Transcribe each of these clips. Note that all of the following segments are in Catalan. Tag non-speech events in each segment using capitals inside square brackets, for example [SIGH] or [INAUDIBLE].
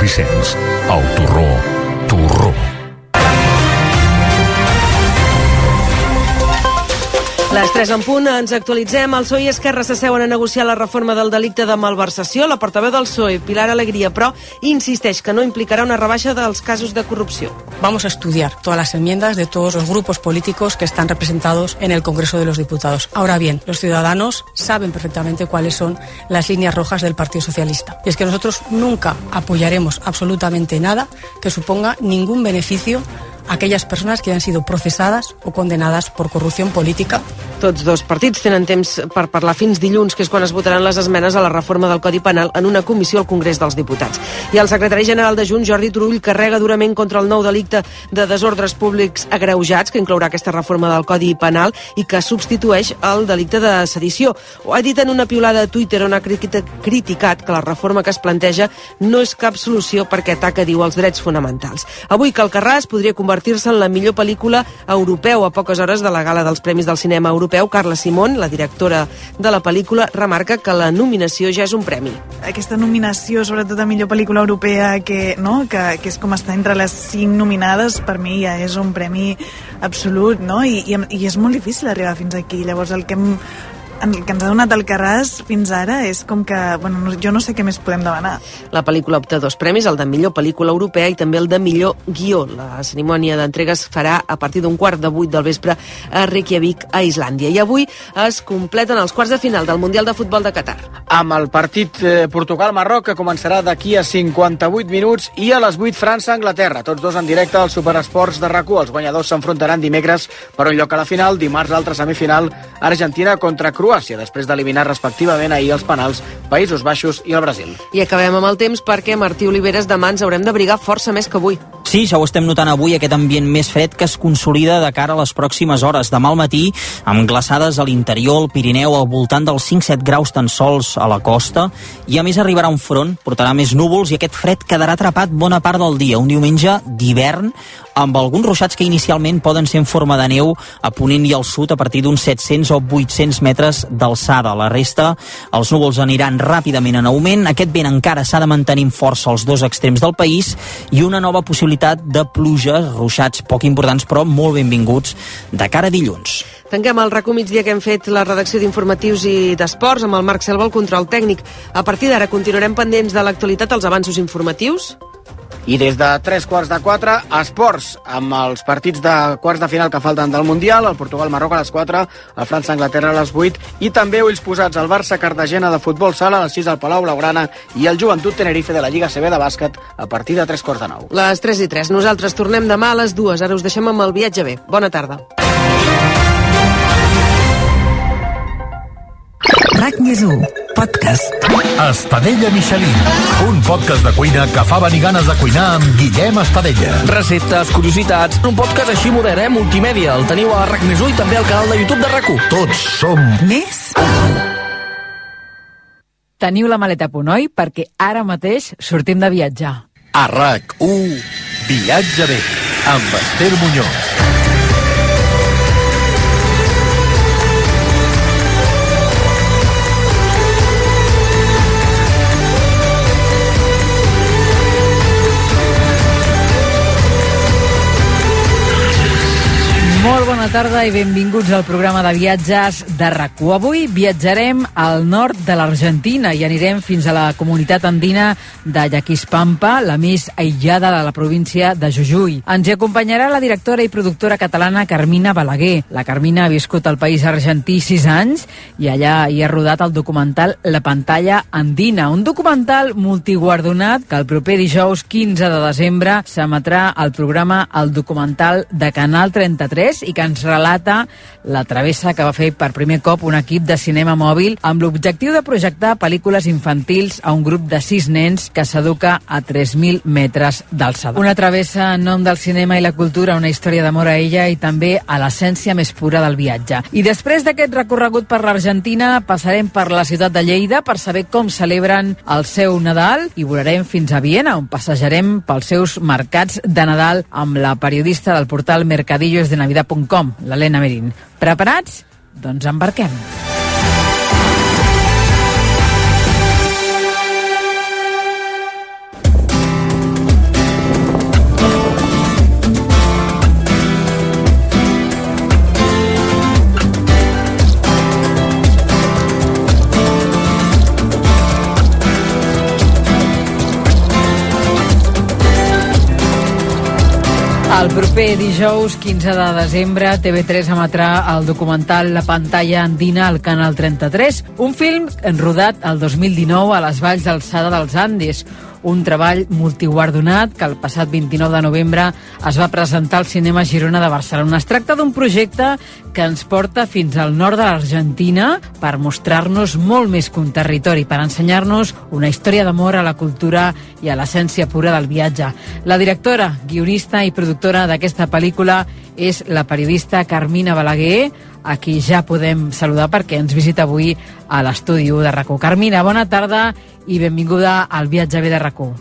Vicenç. El torró. Les 3 en punt, ens actualitzem. El PSOE i Esquerra s'asseuen a negociar la reforma del delicte de malversació. La portaveu del PSOE, Pilar Alegria, però, insisteix que no implicarà una rebaixa dels casos de corrupció. Vamos a estudiar todas las enmiendas de todos los grupos políticos que están representados en el Congreso de los Diputados. Ahora bien, los ciudadanos saben perfectamente cuáles son las líneas rojas del Partido Socialista. Y es que nosotros nunca apoyaremos absolutamente nada que suponga ningún beneficio aquellas personas que han sido procesadas o condenadas por corrupción política. Tots dos partits tenen temps per parlar fins dilluns, que és quan es votaran les esmenes a la reforma del Codi Penal en una comissió al Congrés dels Diputats. I el secretari general de Junts, Jordi Turull, carrega durament contra el nou delicte de desordres públics agreujats, que inclourà aquesta reforma del Codi Penal i que substitueix el delicte de sedició. Ho ha dit en una piulada a Twitter on ha criticat que la reforma que es planteja no és cap solució perquè ataca, diu, els drets fonamentals. Avui que el Carràs podria convertir-se en la millor pel·lícula europeu a poques hores de la gala dels Premis del Cinema Europeu Carla Simón, la directora de la pel·lícula, remarca que la nominació ja és un premi. Aquesta nominació, sobretot a millor pel·lícula europea, que, no? que, que és com està entre les cinc nominades, per mi ja és un premi absolut, no? I, i, i és molt difícil arribar fins aquí. Llavors, el que hem el que ens ha donat el Carràs fins ara és com que, bueno, jo no sé què més podem demanar. La pel·lícula opta dos premis, el de millor pel·lícula europea i també el de millor guió. La cerimònia d'entrega es farà a partir d'un quart de vuit del vespre a Reykjavik, a Islàndia. I avui es completen els quarts de final del Mundial de Futbol de Qatar. Amb el partit eh, Portugal-Marroc, que començarà d'aquí a 58 minuts, i a les 8 França-Anglaterra. Tots dos en directe als Superesports de rac Els guanyadors s'enfrontaran dimecres per un lloc a la final, dimarts l'altra semifinal, Argentina contra Croàcia Croàcia, després d'eliminar respectivament ahir els penals Països Baixos i el Brasil. I acabem amb el temps perquè Martí Oliveres demà ens haurem d'abrigar força més que avui. Sí, ja ho estem notant avui, aquest ambient més fred que es consolida de cara a les pròximes hores. Demà al matí, amb glaçades a l'interior, al Pirineu, al voltant dels 5-7 graus tan sols a la costa, i a més arribarà un front, portarà més núvols i aquest fred quedarà atrapat bona part del dia. Un diumenge d'hivern amb alguns ruixats que inicialment poden ser en forma de neu a Ponent i al sud a partir d'uns 700 o 800 metres d'alçada. La resta, els núvols aniran ràpidament en augment. Aquest vent encara s'ha de mantenir amb força als dos extrems del país i una nova possibilitat de pluges, ruixats poc importants però molt benvinguts de cara a dilluns. Tanquem el racó migdia que hem fet la redacció d'informatius i d'esports amb el Marc Selva, el control tècnic. A partir d'ara continuarem pendents de l'actualitat, els avanços informatius i des de tres quarts de quatre, esports, amb els partits de quarts de final que falten del Mundial, el Portugal-Marroc a les 4, el França-Anglaterra a les 8, i també ulls posats al Barça-Cartagena de futbol sala a les 6 al Palau Blaugrana i el Joventut Tenerife de la Lliga CB de bàsquet a partir de tres quarts de nou. Les 3 i 3. Nosaltres tornem demà a les 2. Ara us deixem amb el viatge bé. Bona tarda. RAC més 1, podcast. Estadella Michelin, un podcast de cuina que fa venir ganes de cuinar amb Guillem Estadella. Receptes, curiositats, un podcast així modern, eh? Multimèdia. El teniu a RAC més 1 i també al canal de YouTube de rac Tots som... Més? Teniu la maleta a punt, oi? Perquè ara mateix sortim de viatjar. A RAC1, Viatge bé, amb Esther Muñoz. Tarda i benvinguts al programa de viatges de rac Avui viatjarem al nord de l'Argentina i anirem fins a la comunitat andina de Yaquispampa, la més aïllada de la província de Jujuy. Ens hi acompanyarà la directora i productora catalana Carmina Balaguer. La Carmina ha viscut al país argentí sis anys i allà hi ha rodat el documental La pantalla andina, un documental multiguardonat que el proper dijous 15 de desembre s'emetrà al programa El documental de Canal 33 3 i que ens relata la travessa que va fer per primer cop un equip de cinema mòbil amb l'objectiu de projectar pel·lícules infantils a un grup de sis nens que s'educa a 3.000 metres d'alçada. Una travessa en nom del cinema i la cultura, una història d'amor a ella i també a l'essència més pura del viatge. I després d'aquest recorregut per l'Argentina, passarem per la ciutat de Lleida per saber com celebren el seu Nadal i volarem fins a Viena, on passejarem pels seus mercats de Nadal amb la periodista del portal Mercadillos de Navidad vida.com, l'Helena Merín. Preparats? Doncs embarquem. El proper dijous 15 de desembre TV3 emetrà el documental La pantalla andina al Canal 33, un film rodat el 2019 a les valls d'alçada dels Andes, un treball multiguardonat que el passat 29 de novembre es va presentar al Cinema Girona de Barcelona. Es tracta d'un projecte que ens porta fins al nord de l'Argentina per mostrar-nos molt més que un territori, per ensenyar-nos una història d'amor a la cultura i a l'essència pura del viatge. La directora, guionista i productora d'aquesta pel·lícula és la periodista Carmina Balaguer, a qui ja podem saludar perquè ens visita avui a l'estudi de RACó. Carmina, bona tarda i benvinguda al Viatge B de RACó.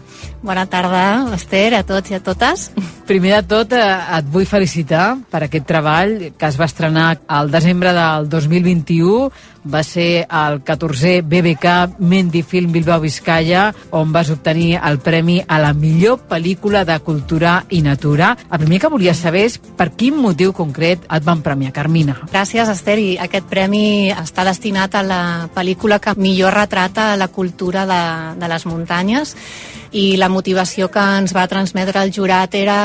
Bona tarda, Esther, a tots i a totes. Primer de tot, eh, et vull felicitar per aquest treball que es va estrenar al desembre del 2021. Va ser el 14è BBK Mendy Film Bilbao Vizcaya, on vas obtenir el premi a la millor pel·lícula de cultura i natura. El primer que volia saber és per quin motiu concret et van premiar, Carmina. Gràcies, Esther, i aquest premi està destinat a la pel·lícula que millor retrata la cultura de, de les muntanyes i la motivació que ens va transmetre el jurat era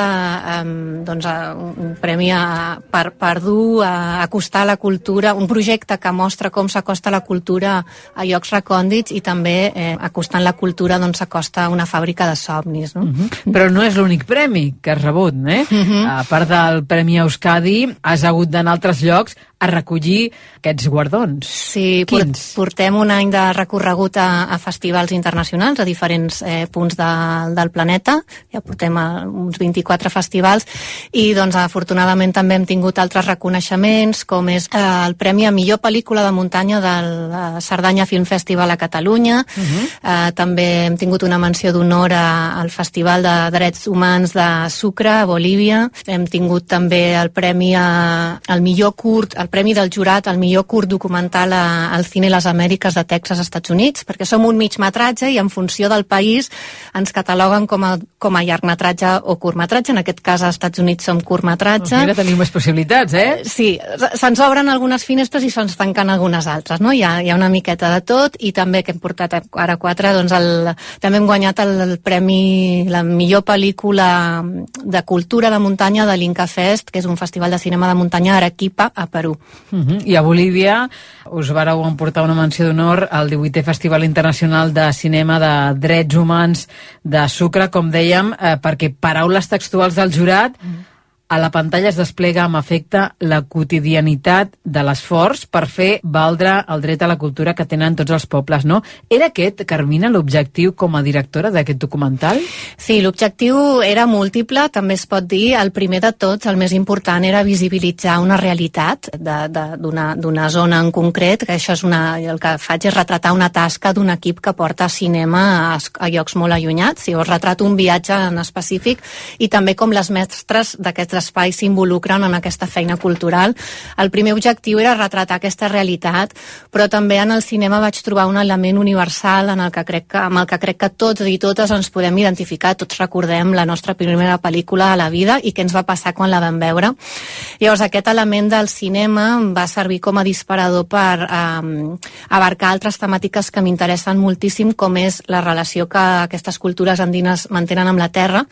um, doncs, un premi a, per, per dur a acostar la cultura, un projecte que mostra com s'acosta la cultura a llocs recòndits i també eh, acostant la cultura doncs s'acosta a una fàbrica de somnis. No? Uh mhm. -huh. Però no és l'únic premi que has rebut, eh? Uh mhm. -huh. A part del Premi Euskadi, has hagut d'anar a altres llocs a recollir aquests guardons. Sí, Quins? portem un any de recorregut a, a festivals internacionals, a diferents eh, punts de, del planeta, ja portem uns 24 festivals, i doncs afortunadament també hem tingut altres reconeixements, com és eh, el Premi a Millor Pel·lícula de Muntanya del eh, Cerdanya Film Festival a Catalunya, uh mhm. -huh. eh, també hem tingut una menció d'honor al Festival de Drets Humans de Sucre, a Bolívia, hem tingut també el Premi a, al millor curt, el Premi del Jurat al millor curt documental a, al Cine Les Amèriques de Texas, Estats Units, perquè som un metratge i en funció del país ens cataloguen com a, com a llargmetratge o curtmetratge. En aquest cas, als Estats Units som curtmetratge. Doncs mira, tenim més possibilitats, eh? Sí, se'ns obren algunes finestres i se'ns tanquen algunes altres, no? Hi ha, hi ha una miqueta de tot i també que hem portat ara quatre, doncs el, també hem guanyat el, el premi, la millor pel·lícula de cultura de muntanya de l'Inca Fest, que és un festival de cinema de muntanya a Arequipa, a Perú. Uh -huh. I a Bolívia us vareu emportar una menció d'honor al 18è Festival Internacional de Cinema de Drets Humans de Sucre, com dèiem, eh, perquè paraules textuals del jurat -huh a la pantalla es desplega amb efecte la quotidianitat de l'esforç per fer valdre el dret a la cultura que tenen tots els pobles, no? Era aquest, Carmina, l'objectiu com a directora d'aquest documental? Sí, l'objectiu era múltiple, també es pot dir. El primer de tots, el més important, era visibilitzar una realitat d'una zona en concret, que això és una, el que faig és retratar una tasca d'un equip que porta cinema a, a llocs molt allunyats. Llavors retrato un viatge en específic i també com les mestres d'aquests espais s'involucren en aquesta feina cultural. El primer objectiu era retratar aquesta realitat, però també en el cinema vaig trobar un element universal en el que crec que, amb el que crec que tots i totes ens podem identificar, tots recordem la nostra primera pel·lícula a la vida i què ens va passar quan la vam veure. Llavors aquest element del cinema va servir com a disparador per eh, abarcar altres temàtiques que m'interessen moltíssim, com és la relació que aquestes cultures andines mantenen amb la terra,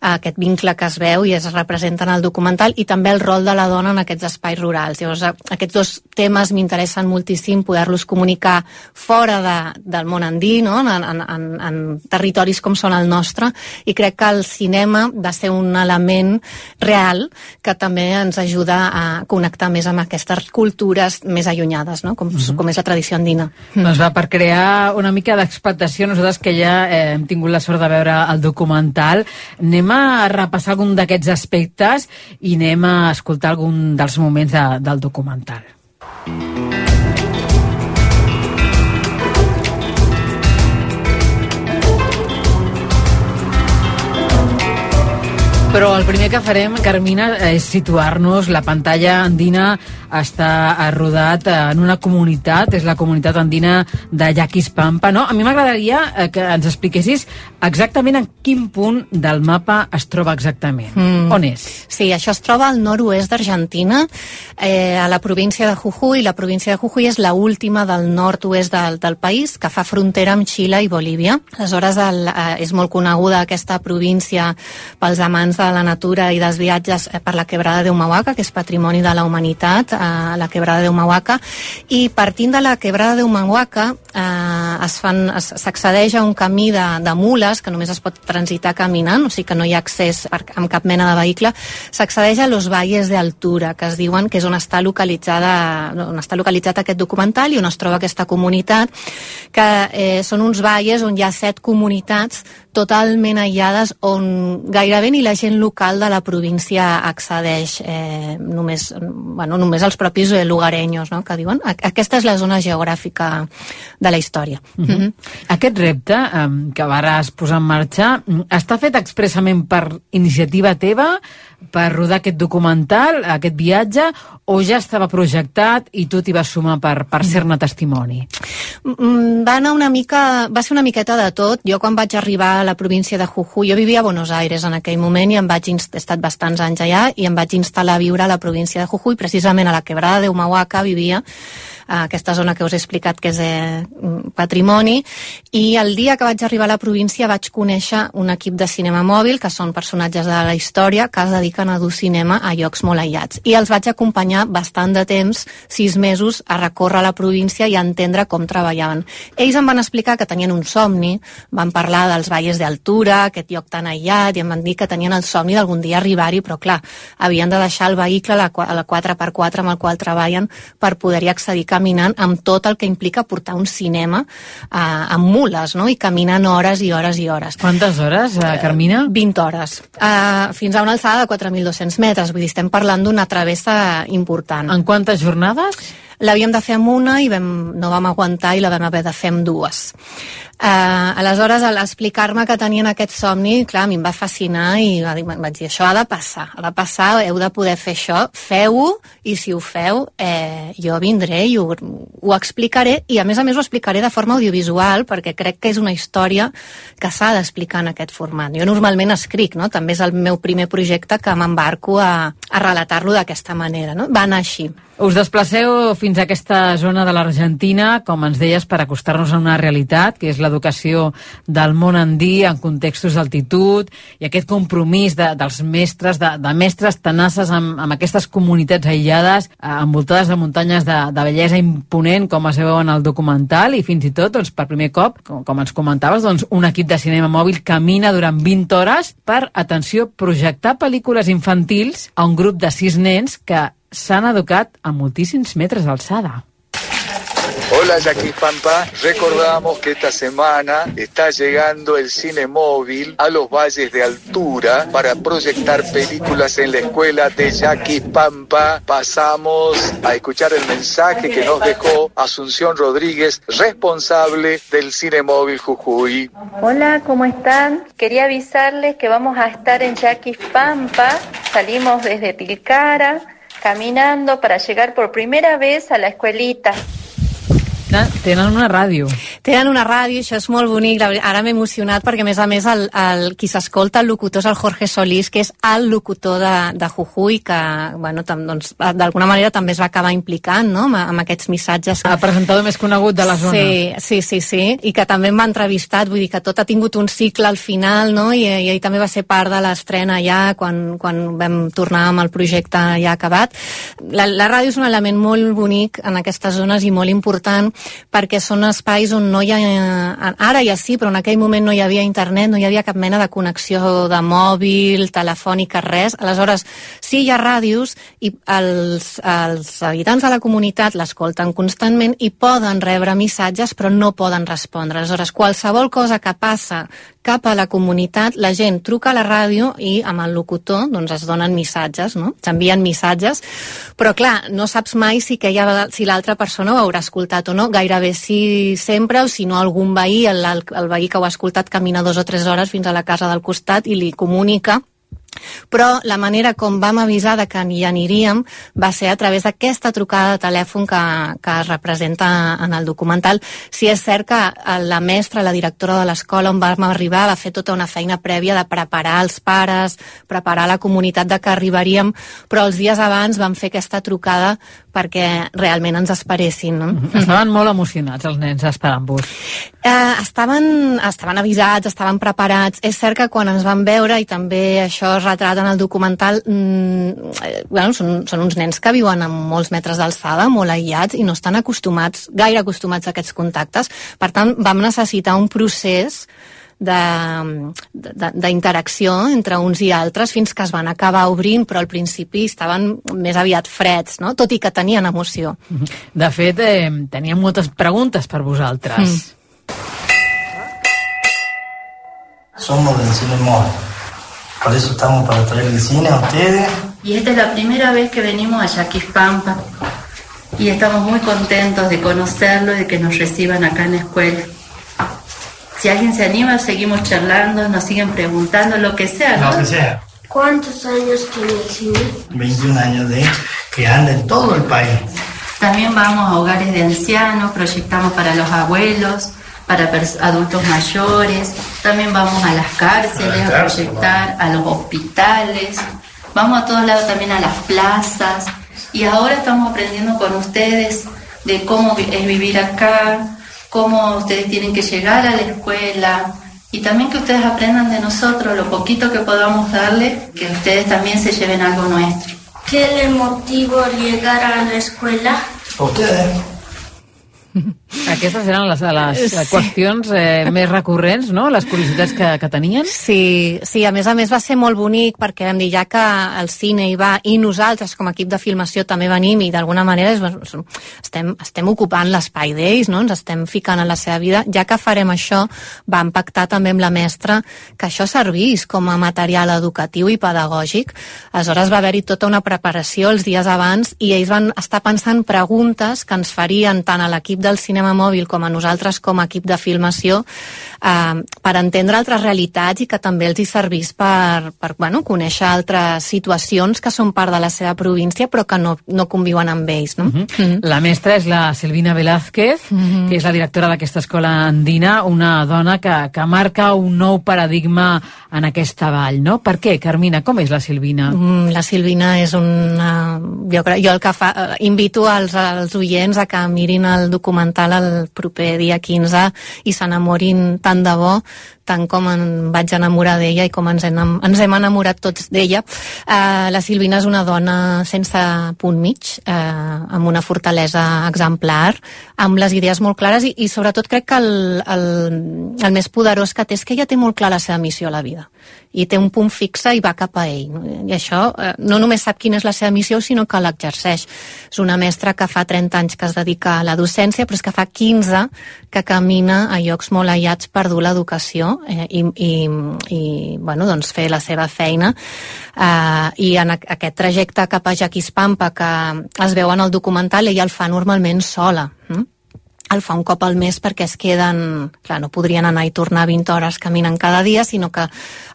aquest vincle que es veu i es representa en el documental i també el rol de la dona en aquests espais rurals. Llavors, aquests dos temes m'interessen moltíssim poder-los comunicar fora de, del món andí, no? en, en, en, en territoris com són el nostre, i crec que el cinema va ser un element real que també ens ajuda a connectar més amb aquestes cultures més allunyades, no? com, uh mhm. -huh. com és la tradició andina. Doncs va, per crear una mica d'expectació, nosaltres que ja eh, hem tingut la sort de veure el documental, anem anem a repassar algun d'aquests aspectes i anem a escoltar algun dels moments de, del documental. Però el primer que farem, Carmina, és situar-nos. La pantalla andina està rodat en una comunitat, és la comunitat andina de Yaquispampa, no? A mi m'agradaria eh, que ens expliquessis exactament en quin punt del mapa es troba exactament. Mm. On és? Sí, això es troba al nord-oest d'Argentina, eh, a la província de Jujuy. La província de Jujuy és la última del nord-oest del, del país, que fa frontera amb Xile i Bolívia. Aleshores, el, eh, és molt coneguda aquesta província pels amants de de la natura i dels viatges eh, per la quebrada de Humahuaca, que és patrimoni de la humanitat, eh, la quebrada de Humahuaca, i partint de la quebrada de Humahuaca eh, s'accedeix a un camí de, de mules que només es pot transitar caminant, o sigui que no hi ha accés per, amb cap mena de vehicle, s'accedeix a los valles de altura, que es diuen que és on està localitzada on està localitzat aquest documental i on es troba aquesta comunitat, que eh, són uns valles on hi ha set comunitats totalment aïllades on gairebé ni la gent local de la província accedeix eh, només, bueno, només els propis eh, lugarenyos no? que diuen aquesta és la zona geogràfica de la història uh -huh. uh -huh. Aquest repte eh, que varàs posar en marxa està fet expressament per iniciativa teva per rodar aquest documental, aquest viatge, o ja estava projectat i tu t'hi vas sumar per, per ser-ne testimoni? Mm, va anar una mica, va ser una miqueta de tot. Jo quan vaig arribar a la província de Jujuy, jo vivia a Buenos Aires en aquell moment i em vaig he estat bastants anys allà i em vaig instal·lar a viure a la província de Jujuy, precisament a la quebrada de Humahuaca vivia a aquesta zona que us he explicat que és eh, patrimoni i el dia que vaig arribar a la província vaig conèixer un equip de cinema mòbil que són personatges de la història que es dediquen a dur cinema a llocs molt aïllats i els vaig acompanyar bastant de temps, sis mesos, a recórrer la província i a entendre com treballaven. Ells em van explicar que tenien un somni, van parlar dels valles d'altura, aquest lloc tan aïllat, i em van dir que tenien el somni d'algun dia arribar-hi, però clar, havien de deixar el vehicle, la, la 4x4 amb el qual treballen, per poder-hi accedir caminant amb tot el que implica portar un cinema eh, amb mules, no? I caminant hores i hores i hores. Quantes hores, eh, Carmina? 20 hores. Eh, fins a una alçada de 4.200 metres, vull dir, estem parlant d'una travessa important. En quantes jornades? L'havíem de fer amb una i vam, no vam aguantar i la vam haver de fer amb dues. Uh, aleshores, al explicar-me que tenien aquest somni, clar, a mi em va fascinar i vaig dir, això ha de passar, ha de passar, heu de poder fer això, feu-ho, i si ho feu, eh, jo vindré i ho, ho explicaré, i a més a més ho explicaré de forma audiovisual, perquè crec que és una història que s'ha d'explicar en aquest format. Jo normalment escric, no? també és el meu primer projecte que m'embarco a, a relatar-lo d'aquesta manera. No? Va anar així. Us desplaceu fins a aquesta zona de l'Argentina, com ens deies, per acostar-nos a una realitat, que és l'educació del món andí en contextos d'altitud i aquest compromís de, dels mestres, de, de mestres tenaces amb, amb aquestes comunitats aïllades, eh, envoltades de muntanyes de, de bellesa imponent, com es veu en el documental, i fins i tot, doncs, per primer cop, com, com ens comentaves, doncs, un equip de cinema mòbil camina durant 20 hores per, atenció, projectar pel·lícules infantils a un grup de sis nens que s'han educat a moltíssims metres d'alçada. Hola Jackie Pampa, recordamos que esta semana está llegando el cine móvil a los valles de altura para proyectar películas en la escuela de Jackie Pampa. Pasamos a escuchar el mensaje que nos dejó Asunción Rodríguez, responsable del cine móvil Jujuy. Hola, ¿cómo están? Quería avisarles que vamos a estar en Jackie Pampa. Salimos desde Tilcara caminando para llegar por primera vez a la escuelita. Tenen una ràdio. Tenen una ràdio, això és molt bonic. Ara m'he emocionat perquè, a més a més, el, el, qui s'escolta el locutor és el Jorge Solís, que és el locutor de, de Jujuy, que bueno, doncs, d'alguna manera també es va acabar implicant no? amb, amb aquests missatges. El presentador més conegut de la zona. Sí, sí, sí, sí. I que també m'ha entrevistat, vull dir que tot ha tingut un cicle al final, no? I, i ell també va ser part de l'estrena ja, quan, quan vam tornar amb el projecte ja acabat. La, la ràdio és un element molt bonic en aquestes zones i molt important perquè són espais on no hi ha... Ara ja sí, però en aquell moment no hi havia internet, no hi havia cap mena de connexió de mòbil, telefònica, res. Aleshores, sí hi ha ràdios i els, els habitants de la comunitat l'escolten constantment i poden rebre missatges però no poden respondre. Aleshores, qualsevol cosa que passa cap a la comunitat, la gent truca a la ràdio i amb el locutor doncs, es donen missatges, no? s'envien missatges, però clar, no saps mai si, que ha, si l'altra persona ho haurà escoltat o no, gairebé sí sempre, o si no algun veí, el, el, veí que ho ha escoltat camina dues o tres hores fins a la casa del costat i li comunica però la manera com vam avisar de que hi aniríem va ser a través d'aquesta trucada de telèfon que, que es representa en el documental. Si és cert que la mestra, la directora de l'escola on vam arribar va fer tota una feina prèvia de preparar els pares, preparar la comunitat de que arribaríem, però els dies abans vam fer aquesta trucada perquè realment ens esperessin. No? Estaven molt emocionats els nens esperant-vos. Eh, estaven, estaven avisats, estaven preparats. És cert que quan ens van veure, i també això es retraten al documental mm, eh, bueno, són, són uns nens que viuen a molts metres d'alçada, molt aïllats, i no estan acostumats, gaire acostumats a aquests contactes. Per tant, vam necessitar un procés d'interacció entre uns i altres fins que es van acabar obrint, però al principi estaven més aviat freds, no? tot i que tenien emoció. De fet, eh, teníem moltes preguntes per vosaltres. Mm. Somos del Cine Móvil. Por eso estamos para traer el cine a ustedes. Y esta es la primera vez que venimos a Yaquispampa y estamos muy contentos de conocerlo y de que nos reciban acá en la escuela. Si alguien se anima, seguimos charlando, nos siguen preguntando, lo que sea, ¿no? Lo que sea. ¿Cuántos años tiene el cine? 21 años de que anda en todo el país. También vamos a hogares de ancianos, proyectamos para los abuelos, para adultos mayores, también vamos a las cárceles a, a proyectar, a los hospitales, vamos a todos lados también a las plazas y ahora estamos aprendiendo con ustedes de cómo es vivir acá, cómo ustedes tienen que llegar a la escuela y también que ustedes aprendan de nosotros lo poquito que podamos darle, que ustedes también se lleven algo nuestro. ¿Qué le motivó llegar a la escuela? Ustedes. [LAUGHS] Aquestes eren les, les sí. qüestions eh, més recurrents, no? Les curiositats que, que tenien. Sí, sí, a més a més va ser molt bonic perquè vam dir ja que el cine hi va i nosaltres com a equip de filmació també venim i d'alguna manera és, estem, estem ocupant l'espai d'ells, no? ens estem ficant en la seva vida. Ja que farem això, vam pactar també amb la mestra que això servís com a material educatiu i pedagògic. Aleshores va haver-hi tota una preparació els dies abans i ells van estar pensant preguntes que ens farien tant a l'equip del cinema mòbil com a nosaltres com a equip de filmació eh, per entendre altres realitats i que també els hi servís per, per bueno, conèixer altres situacions que són part de la seva província però que no, no conviuen amb ells. No? Uh -huh. Uh -huh. La mestra és la Silvina Velázquez, uh -huh. que és la directora d'aquesta escola andina, una dona que, que marca un nou paradigma en aquesta vall. No? Per què, Carmina? Com és la Silvina? Mm, la Silvina és una... Jo, crec, jo el que fa... Eh, invito als, als oients a que mirin el documental el proper dia 15 i s'enamorin tant de bo tant com em vaig enamorar d'ella i com ens hem, ens hem enamorat tots d'ella. Uh, la Silvina és una dona sense punt mig, uh, amb una fortalesa exemplar, amb les idees molt clares i, i sobretot crec que el, el, el més poderós que té és que ella té molt clar la seva missió a la vida i té un punt fixe i va cap a ell. I això uh, no només sap quina és la seva missió, sinó que l'exerceix. És una mestra que fa 30 anys que es dedica a la docència, però és que fa 15 que camina a llocs molt aïllats per dur l'educació eh, i, i, i bueno, doncs fer la seva feina eh, i en aquest trajecte cap a Jaquispampa que es veu en el documental ella el fa normalment sola hm? el fa un cop al mes perquè es queden... Clar, no podrien anar i tornar 20 hores caminant cada dia, sinó que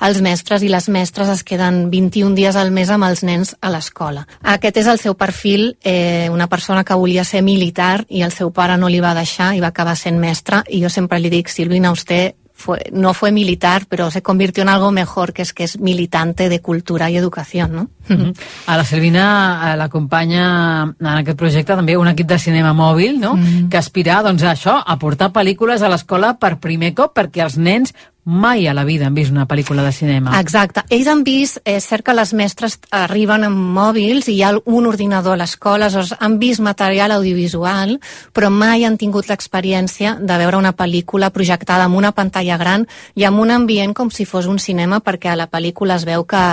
els mestres i les mestres es queden 21 dies al mes amb els nens a l'escola. Aquest és el seu perfil, eh, una persona que volia ser militar i el seu pare no li va deixar i va acabar sent mestre, i jo sempre li dic, Silvina, usted fue, no fue militar, pero se convirtió en algo mejor, que es que es militante de cultura i educació, no? Uh -huh. A la Silvina l'acompanya en aquest projecte també un equip de cinema mòbil, no?, uh -huh. que aspira, doncs, a això, a portar pel·lícules a l'escola per primer cop perquè els nens mai a la vida han vist una pel·lícula de cinema. Exacte. Ells han vist, és eh, cert que les mestres arriben amb mòbils i hi ha un ordinador a l'escola, han vist material audiovisual, però mai han tingut l'experiència de veure una pel·lícula projectada amb una pantalla gran i amb un ambient com si fos un cinema, perquè a la pel·lícula es veu que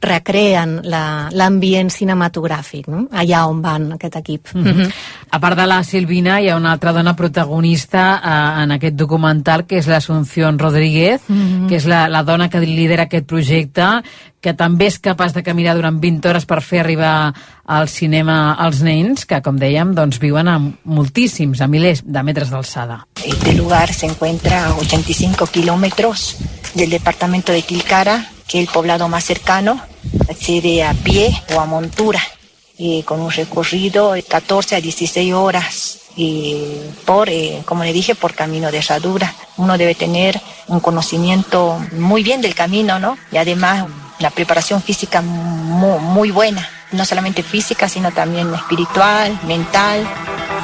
recreen l'ambient la, cinematogràfic, no? allà on van aquest equip. Mm -hmm. A part de la Silvina, hi ha una altra dona protagonista eh, en aquest documental, que és l'Assumpció Rodríguez, Mm -hmm. que és la, la dona que lidera aquest projecte, que també és capaç de caminar durant 20 hores per fer arribar al cinema als nens, que, com dèiem, doncs, viuen a moltíssims, a milers de metres d'alçada. Este lugar se encuentra a 85 kilómetros del departamento de Tilcara, que es el poblado más cercano, accede a pie o a montura, eh, con un recorrido de 14 a 16 horas y por, eh, como le dije, por camino de herradura. Uno debe tener un conocimiento muy bien del camino, ¿no? Y además la preparación física muy, muy buena, no solamente física, sino también espiritual, mental,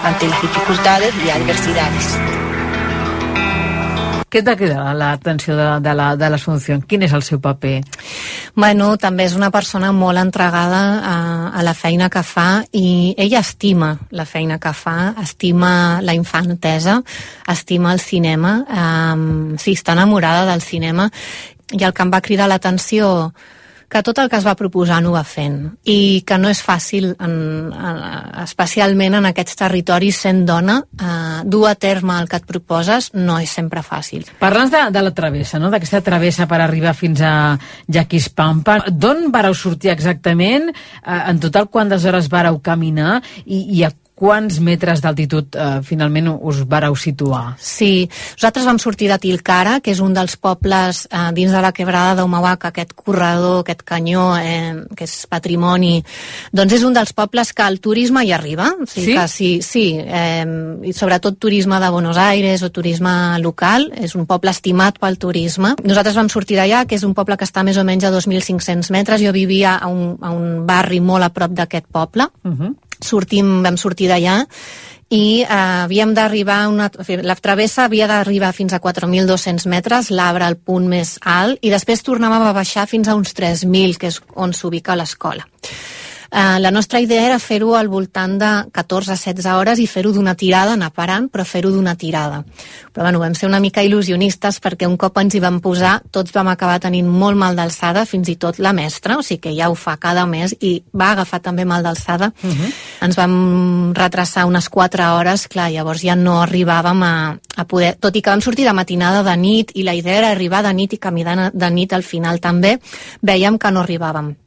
ante las dificultades y adversidades. Què t'ha quedat l'atenció de, de, la, de l'Assumpció? Quin és el seu paper? Bueno, també és una persona molt entregada a, a la feina que fa i ella estima la feina que fa, estima la infantesa, estima el cinema, um, sí, està enamorada del cinema i el que em va cridar l'atenció que tot el que es va proposar no ho va fent i que no és fàcil, en, en, especialment en aquests territoris sent dona, eh, dur a terme el que et proposes no és sempre fàcil. Parles de, de la travessa, no? d'aquesta travessa per arribar fins a Jaquispampa. D'on vareu sortir exactament? Eh, en total, quantes hores vareu caminar? I, i a quants metres d'altitud eh, finalment us vareu situar? Sí, nosaltres vam sortir de Tilcara, que és un dels pobles eh, dins de la quebrada d'Omahuac, aquest corredor, aquest canyó, eh, que és patrimoni, doncs és un dels pobles que el turisme hi arriba. O sigui Sí? Que sí, sí eh, i sobretot turisme de Buenos Aires o turisme local, és un poble estimat pel turisme. Nosaltres vam sortir d'allà, que és un poble que està més o menys a 2.500 metres, jo vivia a un, a un barri molt a prop d'aquest poble, Uh -huh. Sortim, vam sortir d'allà i eh, havíem d'arribar una... La travessa havia d'arribar fins a 4.200 metres, l'arbre al punt més alt, i després tornàvem a baixar fins a uns 3.000, que és on s'ubica l'escola. Uh, la nostra idea era fer-ho al voltant de 14-16 hores i fer-ho d'una tirada, anar parant, però fer-ho d'una tirada. Però bueno, vam ser una mica il·lusionistes perquè un cop ens hi vam posar, tots vam acabar tenint molt mal d'alçada, fins i tot la mestra, o sigui que ja ho fa cada mes i va agafar també mal d'alçada. Uh -huh. Ens vam retrasar unes 4 hores, clar, llavors ja no arribàvem a, a poder... Tot i que vam sortir de matinada de nit i la idea era arribar de nit i caminar de nit al final també, veiem que no arribàvem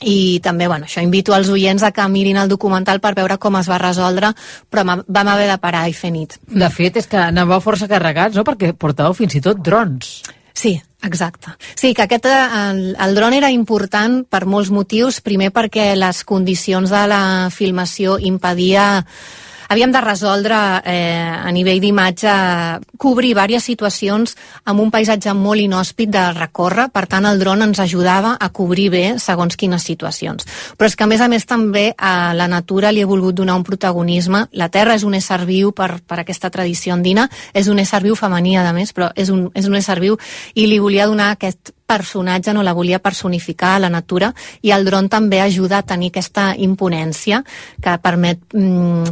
i també, bueno, això invito als oients a que mirin el documental per veure com es va resoldre, però vam haver de parar i fer nit. De fet, és que anàveu força carregats, no?, perquè portàveu fins i tot drons. Sí, exacte. Sí, que aquest, eh, el, el dron era important per molts motius. Primer perquè les condicions de la filmació impedia havíem de resoldre eh, a nivell d'imatge cobrir diverses situacions amb un paisatge molt inhòspit de recórrer, per tant el dron ens ajudava a cobrir bé segons quines situacions. Però és que a més a més també a la natura li he volgut donar un protagonisme. La Terra és un ésser viu per, per aquesta tradició andina, és un ésser viu femení a més, però és un, és un ésser viu i li volia donar aquest personatge, no la volia personificar a la natura i el dron també ajuda a tenir aquesta imponència que permet mm,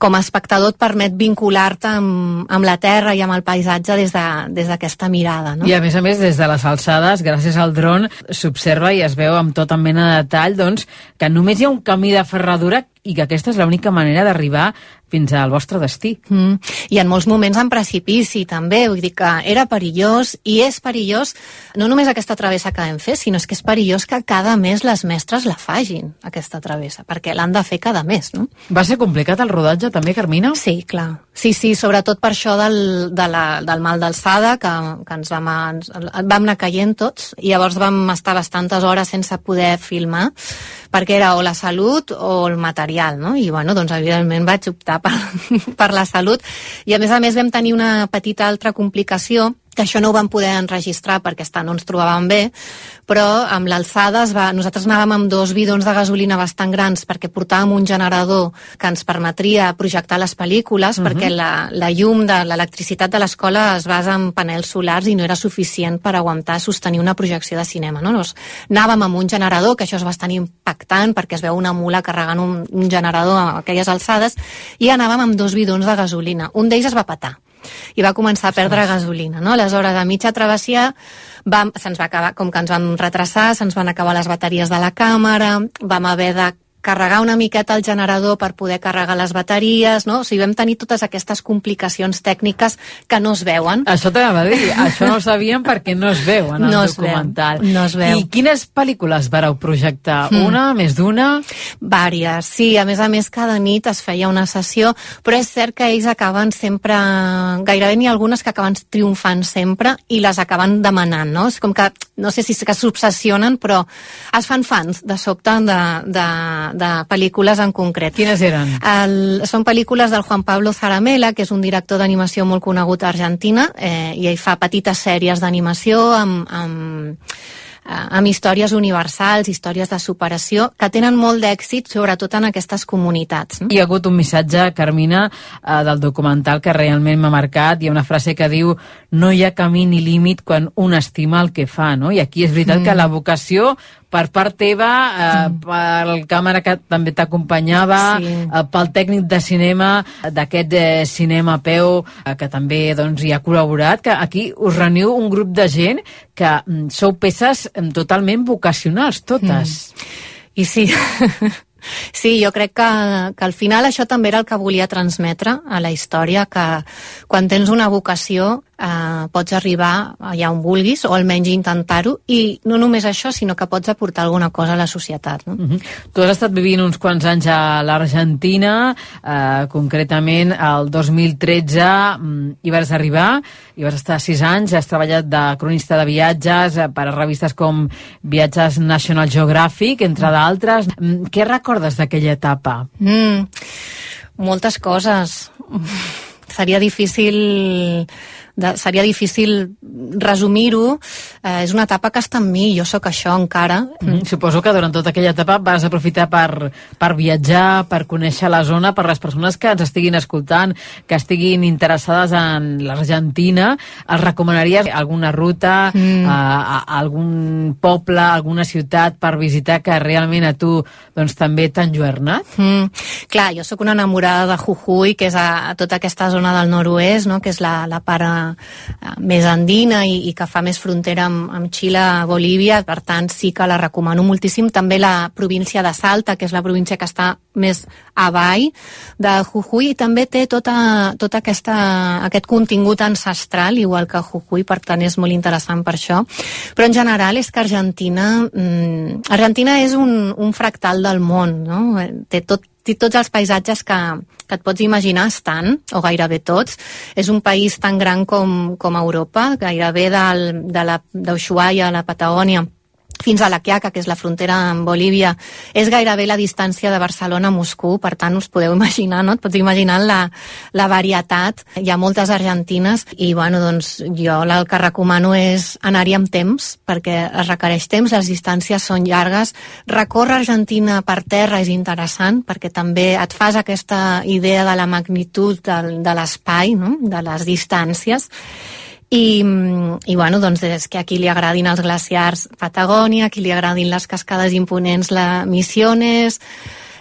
com a espectador et permet vincular-te amb, amb la terra i amb el paisatge des de- des d'aquesta mirada. No? I a més a més, des de les alçades, gràcies al dron, s'observa i es veu amb tota mena de detall doncs, que només hi ha un camí de ferradura i que aquesta és l'única manera d'arribar fins al vostre destí. Mm. I en molts moments en precipici també, vull dir que era perillós i és perillós no només aquesta travessa que vam fer, sinó és que és perillós que cada mes les mestres la fagin, aquesta travessa, perquè l'han de fer cada mes, no? Va ser complicat el rodatge també, Carmina? Sí, clar. Sí, sí, sobretot per això del, de la, del mal d'alçada, que, que ens vam, ens, vam anar caient tots, i llavors vam estar bastantes hores sense poder filmar, perquè era o la salut o el material, no? I, bueno, doncs, evidentment vaig optar per, [LAUGHS] per la salut. I, a més a més, vam tenir una petita altra complicació, que això no ho vam poder enregistrar perquè està, no ens trobàvem bé, però amb l'alçada va... nosaltres anàvem amb dos bidons de gasolina bastant grans perquè portàvem un generador que ens permetria projectar les pel·lícules Mhm. perquè la, la llum de l'electricitat de l'escola es basa en panels solars i no era suficient per aguantar sostenir una projecció de cinema. No? Nos, anàvem amb un generador, que això és bastant impactant perquè es veu una mula carregant un, un generador a aquelles alçades, i anàvem amb dos bidons de gasolina. Un d'ells es va petar i va començar a perdre gasolina. No? Aleshores, a mitja travessia, vam, se'ns va acabar, com que ens vam retrasar, se'ns van acabar les bateries de la càmera, vam haver de carregar una miqueta el generador per poder carregar les bateries, no? O sigui, vam tenir totes aquestes complicacions tècniques que no es veuen. Això t'anava a dir, això no ho sabíem perquè no es veu en el No es veu, documental. no es veu. I quines pel·lícules vareu projectar? Mm. Una, més d'una? Vàries, sí. A més a més, cada nit es feia una sessió, però és cert que ells acaben sempre... Gairebé n'hi ha algunes que acaben triomfant sempre i les acaben demanant, no? És com que, no sé si és que s'obsessionen, però es fan fans de sobte de, de, de pel·lícules en concret. Quines eren? El, són pel·lícules del Juan Pablo Zaramela, que és un director d'animació molt conegut a Argentina, eh, i ell fa petites sèries d'animació amb, amb amb històries universals, històries de superació, que tenen molt d'èxit, sobretot en aquestes comunitats. No? Hi ha hagut un missatge, Carmina, eh, del documental que realment m'ha marcat. Hi ha una frase que diu no hi ha camí ni límit quan un estima el que fa, no? I aquí és veritat mm. que la vocació per part teva, eh, mm. pel càmera que també t'acompanyava, sí. eh, pel tècnic de cinema d'aquest eh, cinema peu, eh, que també doncs, hi ha col·laborat, que aquí us reuniu un grup de gent que mm, sou peces mm, totalment vocacionals, totes. Mm. I sí, [LAUGHS] Sí, jo crec que, que al final això també era el que volia transmetre a la història, que quan tens una vocació eh, pots arribar allà on vulguis, o almenys intentar-ho, i no només això, sinó que pots aportar alguna cosa a la societat. No? Uh -huh. Tu has estat vivint uns quants anys a l'Argentina, eh, concretament el 2013 mm, hi vas arribar, hi vas estar sis anys, has treballat de cronista de viatges eh, per a revistes com Viatges National Geographic, entre d'altres. Mm, què recordes d'aquella etapa? Mm, moltes coses. [LAUGHS] Seria difícil de, seria difícil resumir-ho. Eh, és una etapa que està amb mi, jo sóc això encara. Mm, suposo que durant tota aquella etapa vas aprofitar per, per viatjar, per conèixer la zona, per les persones que ens estiguin escoltant, que estiguin interessades en l'Argentina. Els recomanaries alguna ruta, mm. a, a, a algun poble, alguna ciutat per visitar que realment a tu doncs, també t'ha enlluernat? Mm. Clar, jo sóc una enamorada de Jujuy, que és a, a tota aquesta zona del nord-oest, no? que és la, la part eh, més andina i, i que fa més frontera amb, amb Xile, Bolívia, per tant sí que la recomano moltíssim. També la província de Salta, que és la província que està més avall de Jujuy, i també té tota, tota aquesta, aquest contingut ancestral, igual que Jujuy, per tant és molt interessant per això. Però en general és que Argentina... Mm, Argentina és un, un fractal del món, no? Té tot tots els paisatges que, que et pots imaginar estan, o gairebé tots. És un país tan gran com, com Europa, gairebé del, de d'Ushuaia a la Patagònia fins a la Quiaca, que és la frontera amb Bolívia, és gairebé la distància de Barcelona a Moscou, per tant us podeu imaginar, no? Et pots imaginar la, la varietat. Hi ha moltes argentines i, bueno, doncs jo el que recomano és anar-hi amb temps, perquè es requereix temps, les distàncies són llargues. Recórrer Argentina per terra és interessant, perquè també et fas aquesta idea de la magnitud del, de l'espai, no? de les distàncies i, i bueno, doncs és que a qui li agradin els glaciars Patagònia, a qui li agradin les cascades imponents la Misiones,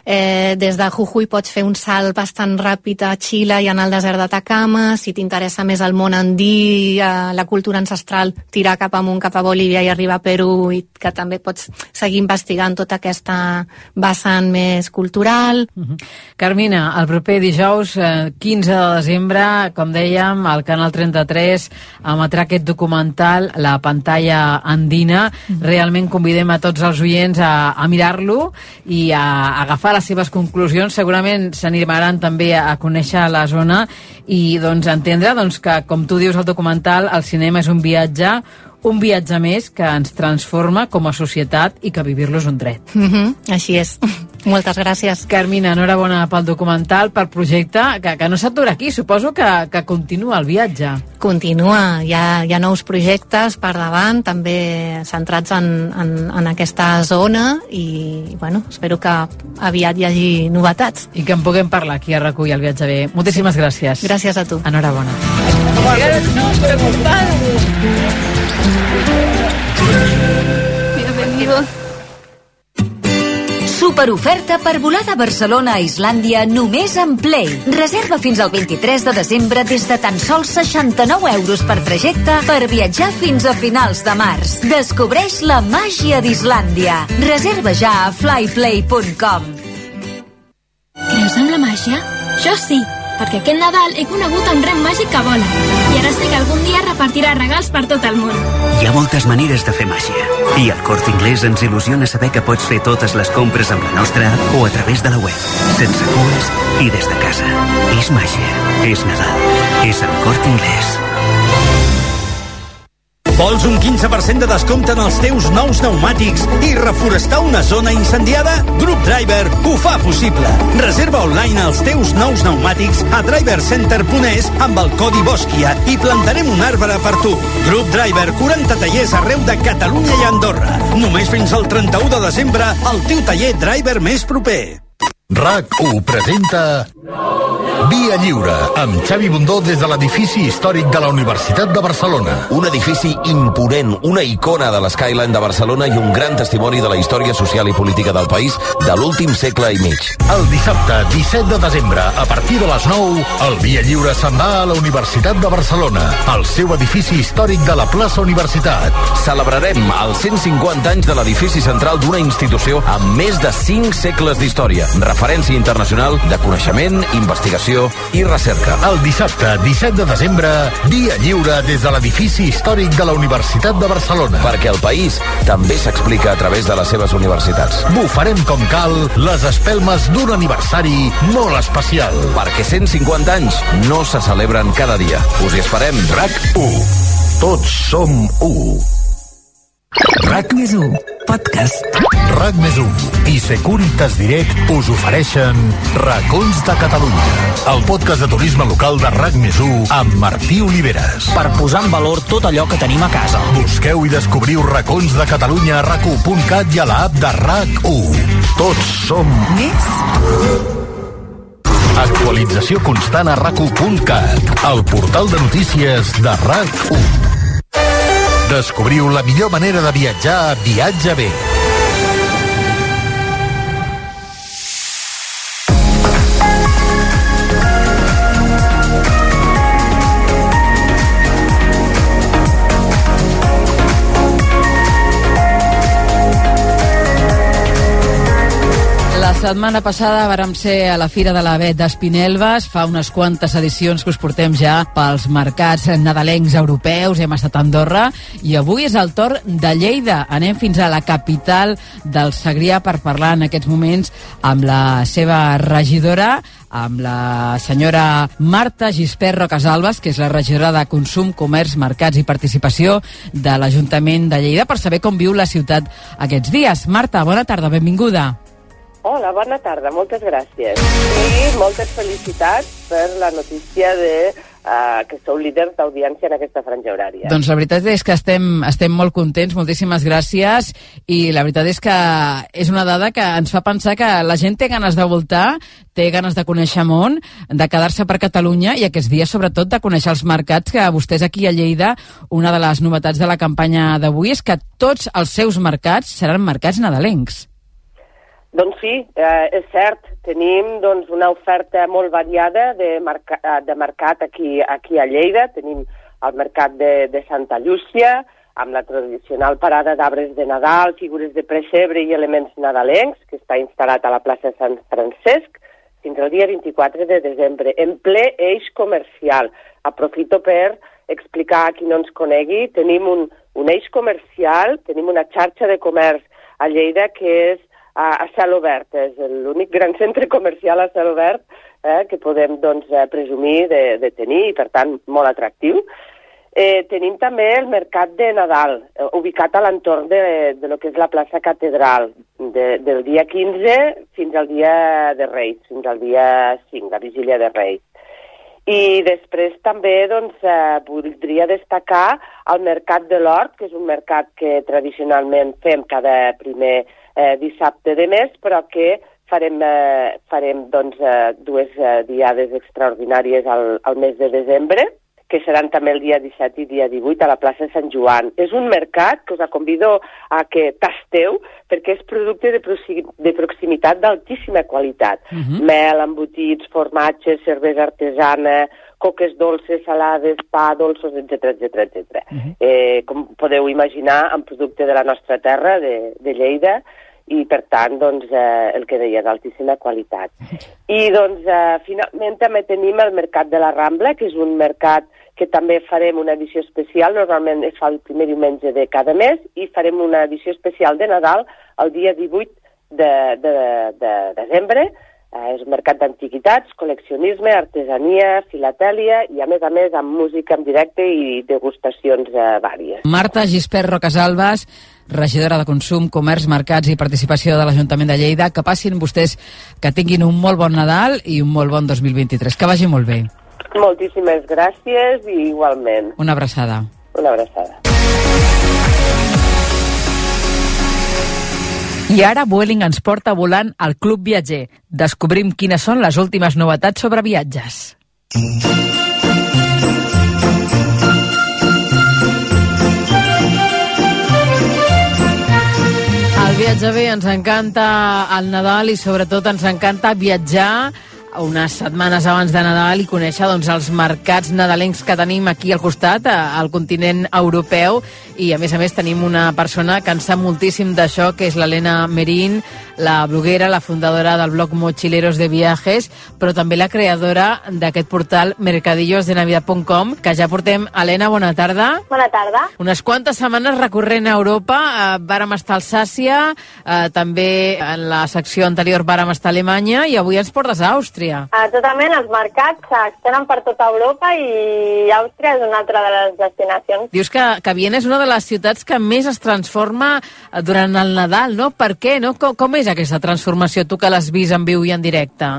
Eh, des de Jujuy pots fer un salt bastant ràpid a Xile i anar al desert d'Atacama. Si t'interessa més el món andí, eh, la cultura ancestral, tirar cap amunt, cap a Bolívia i arribar a Perú, i que també pots seguir investigant tota aquesta vessant més cultural. Uh -huh. Carmina, el proper dijous, eh, 15 de desembre, com dèiem, al Canal 33 emetrà aquest documental, La pantalla andina. Uh -huh. Realment convidem a tots els oients a, a mirar-lo i a, a agafar les seves conclusions. Segurament s'animaran també a conèixer la zona i doncs entendre doncs, que, com tu dius al documental, el cinema és un viatge un viatge més que ens transforma com a societat i que vivir-lo és un dret. Mm -hmm, així és. [LAUGHS] Moltes gràcies. Carmina, enhorabona pel documental, pel projecte, que, que no s'atura aquí, suposo que, que continua el viatge. Continua, hi ha, hi ha nous projectes per davant, també centrats en, en, en aquesta zona i, bueno, espero que aviat hi hagi novetats. I que en puguem parlar aquí a Recull el viatge bé. Moltíssimes sí. gràcies. Gràcies a tu. Enhorabona. Bienvenidos. Superoferta per volar de Barcelona a Islàndia només en Play. Reserva fins al 23 de desembre des de tan sols 69 euros per trajecte per viatjar fins a finals de març. Descobreix la màgia d'Islàndia. Reserva ja a flyplay.com. Creus en la màgia? Jo sí perquè aquest Nadal he conegut un ren màgic que vola i ara sé que algun dia repartirà regals per tot el món. Hi ha moltes maneres de fer màgia i el Corte Inglés ens il·lusiona saber que pots fer totes les compres amb la nostra o a través de la web, sense cues i des de casa. És màgia, és Nadal, és el Corte Inglés. Vols un 15% de descompte en els teus nous pneumàtics i reforestar una zona incendiada? Group Driver ho fa possible. Reserva online els teus nous pneumàtics a drivercenter.es amb el codi BOSQUIA i plantarem un arbre per tu. Group Driver, 40 tallers arreu de Catalunya i Andorra. Només fins al 31 de desembre al teu taller Driver més proper. RAC1 presenta Via Lliure, amb Xavi Bundó des de l'edifici històric de la Universitat de Barcelona. Un edifici imponent, una icona de l'Skyline de Barcelona i un gran testimoni de la història social i política del país de l'últim segle i mig. El dissabte 17 de desembre, a partir de les 9, el Via Lliure se'n va a la Universitat de Barcelona, al seu edifici històric de la plaça Universitat. Celebrarem els 150 anys de l'edifici central d'una institució amb més de 5 segles d'història, referència internacional de coneixement, investigació i recerca. El dissabte 17 de desembre, Via Lliure des de l'edifici històric de la Universitat de Barcelona. Perquè el país també s'explica a través de les seves universitats. Bufarem com cal les espelmes d'un aniversari molt especial. Perquè 150 anys no se celebren cada dia. Us hi esperem. RAC 1. Tots som 1. RAC més 1, podcast. RAC més 1 i Securitas Direct us ofereixen Racons de Catalunya, el podcast de turisme local de RAC més 1 amb Martí Oliveres. Per posar en valor tot allò que tenim a casa. Busqueu i descobriu racons de Catalunya a rac1.cat i a l'app de RAC1. Tots som Més Actualització constant a rac1.cat, el portal de notícies de RAC1. Descobriu la millor manera de viatjar a Viatge. La setmana passada vàrem ser a la Fira de la Bet d'Espinelves, fa unes quantes edicions que us portem ja pels mercats nadalencs europeus, hem estat a Andorra, i avui és el torn de Lleida. Anem fins a la capital del Segrià per parlar en aquests moments amb la seva regidora, amb la senyora Marta Gispert Rocasalbas, que és la regidora de Consum, Comerç, Mercats i Participació de l'Ajuntament de Lleida, per saber com viu la ciutat aquests dies. Marta, bona tarda, benvinguda. Hola, bona tarda, moltes gràcies. I moltes felicitats per la notícia de uh, que sou líders d'audiència en aquesta franja horària. Doncs la veritat és que estem, estem molt contents, moltíssimes gràcies, i la veritat és que és una dada que ens fa pensar que la gent té ganes de voltar, té ganes de conèixer món, de quedar-se per Catalunya i aquests dies, sobretot, de conèixer els mercats que vostès aquí a Lleida, una de les novetats de la campanya d'avui és que tots els seus mercats seran mercats nadalencs. Doncs sí, eh, és cert, tenim doncs, una oferta molt variada de, marca, eh, de mercat aquí, aquí a Lleida. Tenim el mercat de, de Santa Llúcia, amb la tradicional parada d'arbres de Nadal, figures de presebre i elements nadalencs, que està instal·lat a la plaça Sant Francesc, fins al dia 24 de desembre, en ple eix comercial. Aprofito per explicar a qui no ens conegui. Tenim un, un eix comercial, tenim una xarxa de comerç a Lleida que és a, a cel obert. És l'únic gran centre comercial a cel obert eh, que podem doncs, eh, presumir de, de tenir i, per tant, molt atractiu. Eh, tenim també el mercat de Nadal, eh, ubicat a l'entorn de, de lo que és la plaça Catedral, de, del dia 15 fins al dia de Reis, fins al dia 5, la vigília de Reis. I després també doncs, eh, voldria destacar el Mercat de l'Hort, que és un mercat que tradicionalment fem cada primer eh, dissabte de mes, però que farem, eh, farem doncs, eh, dues eh, diades extraordinàries al, al mes de desembre, que seran també el dia 17 i dia 18 a la plaça Sant Joan. És un mercat que us convido a que tasteu perquè és producte de, de proximitat d'altíssima qualitat. Uh -huh. Mel, embotits, formatges, cervesa artesana, coques dolces, salades, pa, dolços, etc etc etc. Uh -huh. eh, com podeu imaginar, en producte de la nostra terra, de, de Lleida, i per tant, doncs, eh, el que deia, d'altíssima qualitat. I doncs, eh, finalment també tenim el Mercat de la Rambla, que és un mercat que també farem una edició especial, normalment es fa el primer diumenge de cada mes, i farem una edició especial de Nadal el dia 18 de, de, de desembre, Eh, és un mercat d'antiguitats, col·leccionisme, artesania, filatèlia i, a més a més, amb música en directe i degustacions eh, vàries. Marta Gispert Rocasalbas, regidora de Consum, Comerç, Mercats i Participació de l'Ajuntament de Lleida. Que passin vostès, que tinguin un molt bon Nadal i un molt bon 2023. Que vagi molt bé. Moltíssimes gràcies i igualment. Una abraçada. Una abraçada. I ara Vueling ens porta volant al Club Viatger. Descobrim quines són les últimes novetats sobre viatges. El bé ens encanta el Nadal i sobretot ens encanta viatjar. Unes setmanes abans de Nadal i conèixer doncs, els mercats nadalencs que tenim aquí al costat, al continent europeu, i a més a més tenim una persona que en sap moltíssim d'això, que és l'Helena Merín, la bloguera, la fundadora del blog Mochileros de Viajes, però també la creadora d'aquest portal mercadillosdenavidad.com, que ja portem. Helena, bona tarda. Bona tarda. Unes quantes setmanes recorrent a Europa, eh, vàrem estar al Sàcia, eh, també en la secció anterior vàrem estar a Alemanya, i avui ens portes a Àustria. Uh, totalment, els mercats s'estenen per tota Europa i Àustria és una altra de les destinacions. Dius que, que Viena és una de les ciutats que més es transforma eh, durant el Nadal, no? Per què, no? Com, com és aquesta transformació, tu que l'has vist en viu i en directe?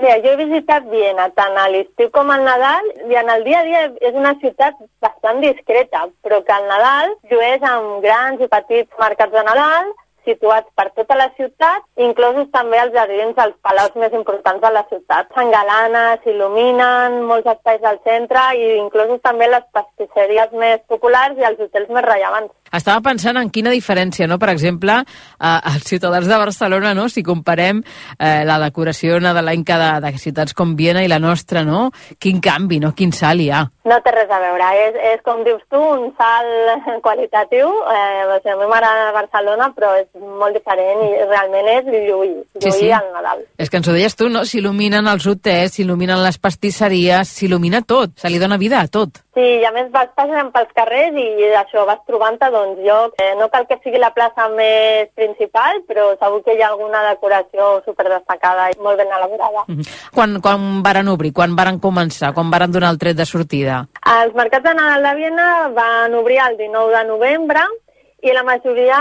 Mira, jo he visitat Viena tant a l'estiu com al Nadal i en el dia a dia és una ciutat bastant discreta, però que al Nadal llueix amb grans i petits mercats de Nadal situats per tota la ciutat, inclosos també els jardins dels palaus més importants de la ciutat. S'engalana, s'il·luminen molts espais del centre i inclosos també les pastisseries més populars i els hotels més rellevants. Estava pensant en quina diferència, no? per exemple, eh, els ciutadans de Barcelona, no? si comparem eh, la decoració nadalenca de, de ciutats com Viena i la nostra, no? quin canvi, no? quin salt hi ha. No té res a veure, és, és com dius tu, un salt [LAUGHS] qualitatiu. Eh, o sigui, a mi m'agrada Barcelona, però és molt diferent i realment és lluir, lluir Sí, sí. al Nadal. És que ens ho deies tu, no? S'il·luminen els hotels, s'il·luminen les pastisseries, s'il·lumina tot, se li dona vida a tot. Sí, i a més vas passant pels carrers i això, vas trobant-te doncs llocs. Eh, no cal que sigui la plaça més principal, però segur que hi ha alguna decoració super destacada i molt ben elaborada. Quan, quan varen obrir, quan varen començar, quan varen donar el tret de sortida? Els mercats de Nadal de Viena van obrir el 19 de novembre i la majoria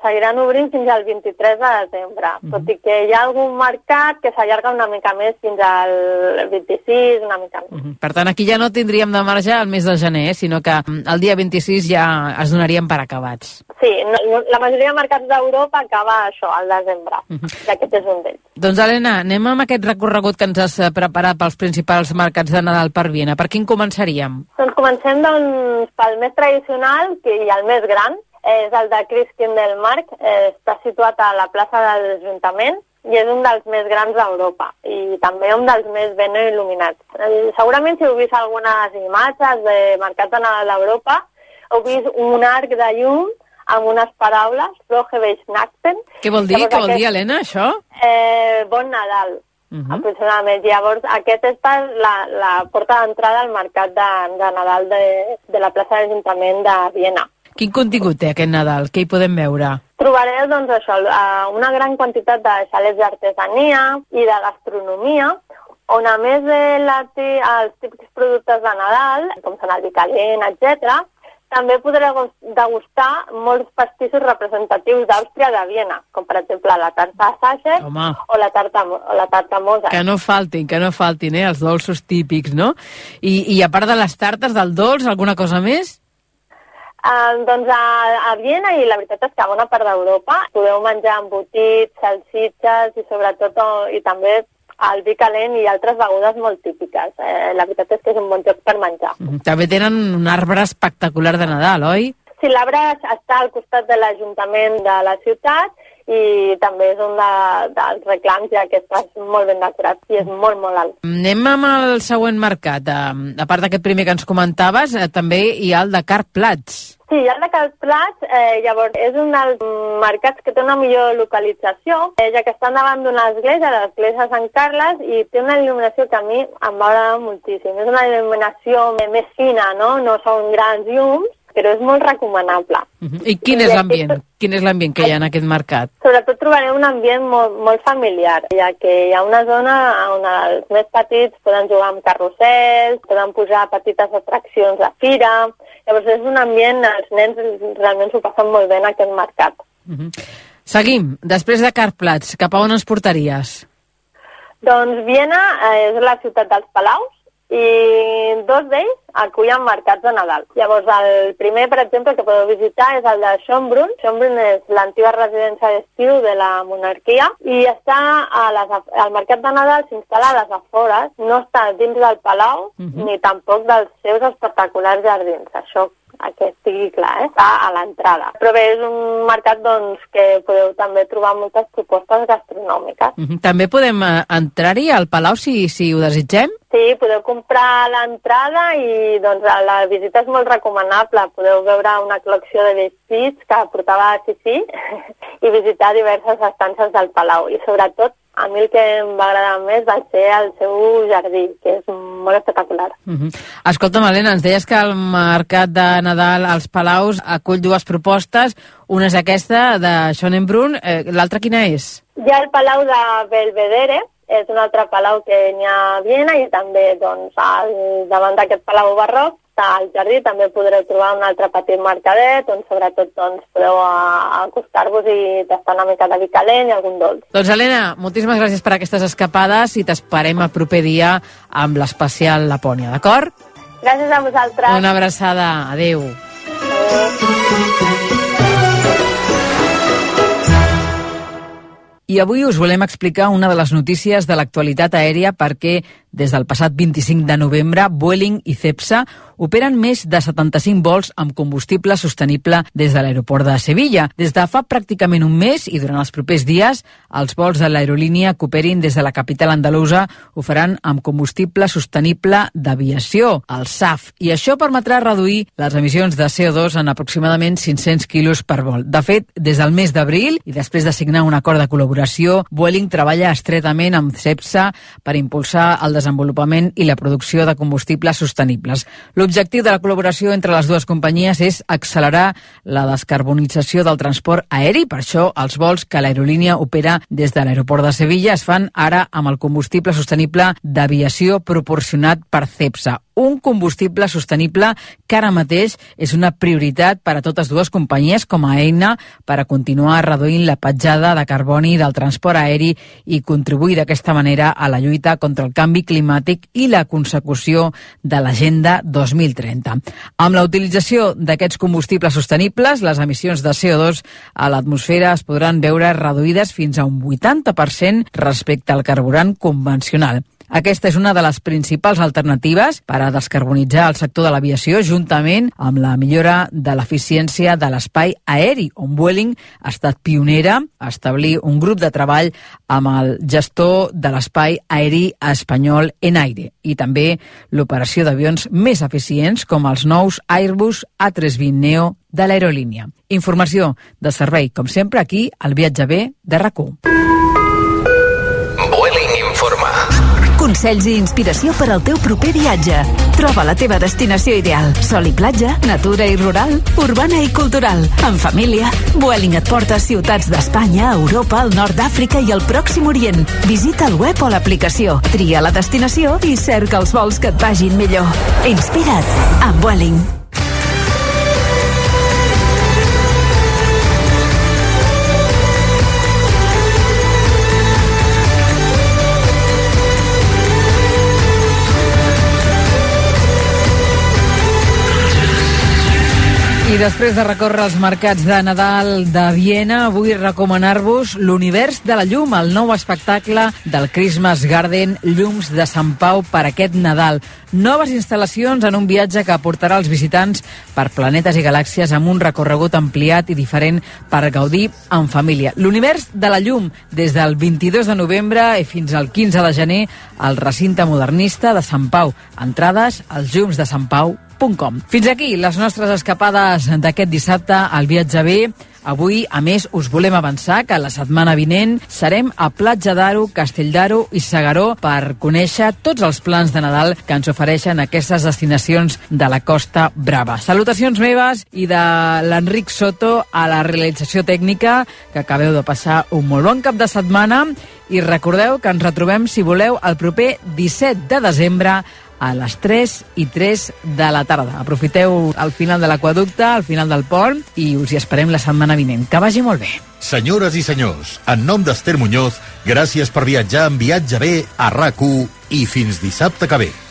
seguiran obrint fins al 23 de desembre, tot i que hi ha algun mercat que s'allarga una mica més fins al 26, una mica més. Per tant, aquí ja no tindríem de marge al mes de gener, eh, sinó que mm, el dia 26 ja es donarien per acabats. Sí, no, no, la majoria de mercats d'Europa acaba això, al desembre, i aquest és un d'ells. Doncs, Helena, anem amb aquest recorregut que ens has eh, preparat pels principals mercats de Nadal per Viena. Per quin començaríem? Doncs comencem doncs, pel més tradicional que, i el més gran, és el de Christkindlmarkt, eh, està situat a la plaça de l'Ajuntament i és un dels més grans d'Europa i també un dels més ben il·luminats. Eh, segurament si heu vist algunes imatges de mercat de Nadal d'Europa, heu vist un arc de llum amb unes paraules, Frohe Weihnachten. Què vol dir? Què vol aquest- dir, Helena, això? Eh, bon Nadal, Mhm. aproximadament. Llavors, aquest és la, la porta d'entrada al mercat de, de Nadal de, de la plaça d'Ajuntament de Viena. Quin contingut té aquest Nadal? Què hi podem veure? Trobareu doncs, això, eh, una gran quantitat de xalets d'artesania i de gastronomia, on a més de la, els típics productes de Nadal, com són el vi calent, etc., també podreu gust- degustar molts pastissos representatius d'Àustria de Viena, com per exemple la tarta Sacher Home. o la tarta, o la tarta Mozart. Que no faltin, que no faltin, eh? Els dolços típics, no? I, i a part de les tartes, del dolç, alguna cosa més? Uh, doncs a, a Viena, i la veritat és que a bona part d'Europa, podeu menjar embotits, salsitxes i sobretot i també el vi calent i altres begudes molt típiques. Eh, la veritat és que és un bon lloc per menjar. Mhm. També tenen un arbre espectacular de Nadal, oi? Sí, l'arbre està al costat de l'Ajuntament de la ciutat i també és un de, dels reclams, ja que està molt ben decorat i és molt, molt alt. Anem amb el següent mercat. Eh, a part d'aquest primer que ens comentaves, eh, també hi ha el de Carplats. Sí, el de Calplats, eh, llavors, és un dels mercats que té una millor localització, eh, ja que està davant d'una església, l'església de Sant Carles, i té una il·luminació que a mi em va agradar moltíssim. És una il·luminació me- més fina, no? No són grans llums, però és molt recomanable. Uh -huh. I quin és l'ambient? Quin és l'ambient que hi ha en aquest mercat? Sobretot trobarem un ambient molt, molt familiar, ja que hi ha una zona on els més petits poden jugar amb carrusels, poden posar petites atraccions de fira, llavors és un ambient, els nens realment s'ho passen molt bé en aquest mercat. Uh -huh. Seguim. Després de Carplats, cap a on ens portaries? Doncs Viena eh, és la ciutat dels palaus i dos d'ells acullen mercats de Nadal. Llavors, el primer, per exemple, que podeu visitar és el de Schönbrunn. Schönbrunn és l'antiga residència d'estiu de la monarquia i està a les, al mercat de Nadal s'instal·la a les afores, no està dins del palau uh -huh. ni tampoc dels seus espectaculars jardins. Això que estigui clar, eh? està a l'entrada. Però bé, és un mercat doncs, que podeu també trobar moltes propostes gastronòmiques. Uh -huh. També podem uh, entrar-hi al Palau si, si ho desitgem? Sí, podeu comprar l'entrada i doncs, la visita és molt recomanable. Podeu veure una col·lecció de vestits que portava Sissi [LAUGHS] i visitar diverses estances del Palau. I sobretot a mi el que em va agradar més va ser el seu jardí, que és molt espectacular. Uh -huh. Escolta, Malena, ens deies que el mercat de Nadal als Palaus acull dues propostes. Una és aquesta, de Schönenbrunn. Eh, L'altra quina és? Hi ha el Palau de Belvedere, és un altre palau que n'hi ha a Viena i també doncs, al davant d'aquest palau barroc al jardí també podreu trobar un altre petit mercadet on sobretot doncs, podeu acostar-vos i tastar una mica de vi calent i algun dolç. Doncs Helena, moltíssimes gràcies per aquestes escapades i t'esperem el proper dia amb l'especial Lapònia, d'acord? Gràcies a vosaltres. Una abraçada. Adéu. Adéu. I avui us volem explicar una de les notícies de l'actualitat aèria perquè des del passat 25 de novembre, Vueling i Cepsa operen més de 75 vols amb combustible sostenible des de l'aeroport de Sevilla. Des de fa pràcticament un mes i durant els propers dies, els vols de l'aerolínia que operin des de la capital andalusa ho faran amb combustible sostenible d'aviació, el SAF, i això permetrà reduir les emissions de CO2 en aproximadament 500 quilos per vol. De fet, des del mes d'abril i després de signar un acord de col·laboració, Vueling treballa estretament amb Cepsa per impulsar el desenvolupament i la producció de combustibles sostenibles. L'objectiu de la col·laboració entre les dues companyies és accelerar la descarbonització del transport aeri. Per això, els vols que l'aerolínia opera des de l'aeroport de Sevilla es fan ara amb el combustible sostenible d'aviació proporcionat per CEPSA, un combustible sostenible que ara mateix és una prioritat per a totes dues companyies com a eina per a continuar reduint la petjada de carboni del transport aeri i contribuir d'aquesta manera a la lluita contra el canvi climàtic i la consecució de l'Agenda 2030. Amb la utilització d'aquests combustibles sostenibles, les emissions de CO2 a l'atmosfera es podran veure reduïdes fins a un 80% respecte al carburant convencional. Aquesta és una de les principals alternatives per a descarbonitzar el sector de l'aviació juntament amb la millora de l'eficiència de l'espai aeri, on Vueling ha estat pionera a establir un grup de treball amb el gestor de l'espai aeri espanyol Enaire i també l'operació d'avions més eficients com els nous Airbus A320 Neo de l'aerolínia. Informació de servei, com sempre, aquí al Viatge B de RAC1. Consells i inspiració per al teu proper viatge. Troba la teva destinació ideal. Sol i platja, natura i rural, urbana i cultural. En família, Vueling et porta a ciutats d'Espanya, Europa, el nord d'Àfrica i el Pròxim Orient. Visita el web o l'aplicació, tria la destinació i cerca els vols que et vagin millor. Inspira't amb Vueling. Després de recórrer els mercats de Nadal de Viena, vull recomanar-vos l'Univers de la Llum, el nou espectacle del Christmas Garden Llums de Sant Pau per aquest Nadal. Noves instal·lacions en un viatge que aportarà els visitants per planetes i galàxies amb un recorregut ampliat i diferent per gaudir en família. L'Univers de la Llum, des del 22 de novembre i fins al 15 de gener, al recinte modernista de Sant Pau. Entrades als llums www.radiotrinitat.com. Fins aquí les nostres escapades d'aquest dissabte al viatge B Avui, a més, us volem avançar que la setmana vinent serem a Platja d'Aro, Castell d'Aro i Segaró per conèixer tots els plans de Nadal que ens ofereixen aquestes destinacions de la Costa Brava. Salutacions meves i de l'Enric Soto a la realització tècnica, que acabeu de passar un molt bon cap de setmana i recordeu que ens retrobem, si voleu, el proper 17 de desembre a les 3 i 3 de la tarda. Aprofiteu el final de l'aquaducte, al final del pont, i us hi esperem la setmana vinent. Que vagi molt bé. Senyores i senyors, en nom d'Ester Muñoz, gràcies per viatjar en Viatge B a rac i fins dissabte que ve.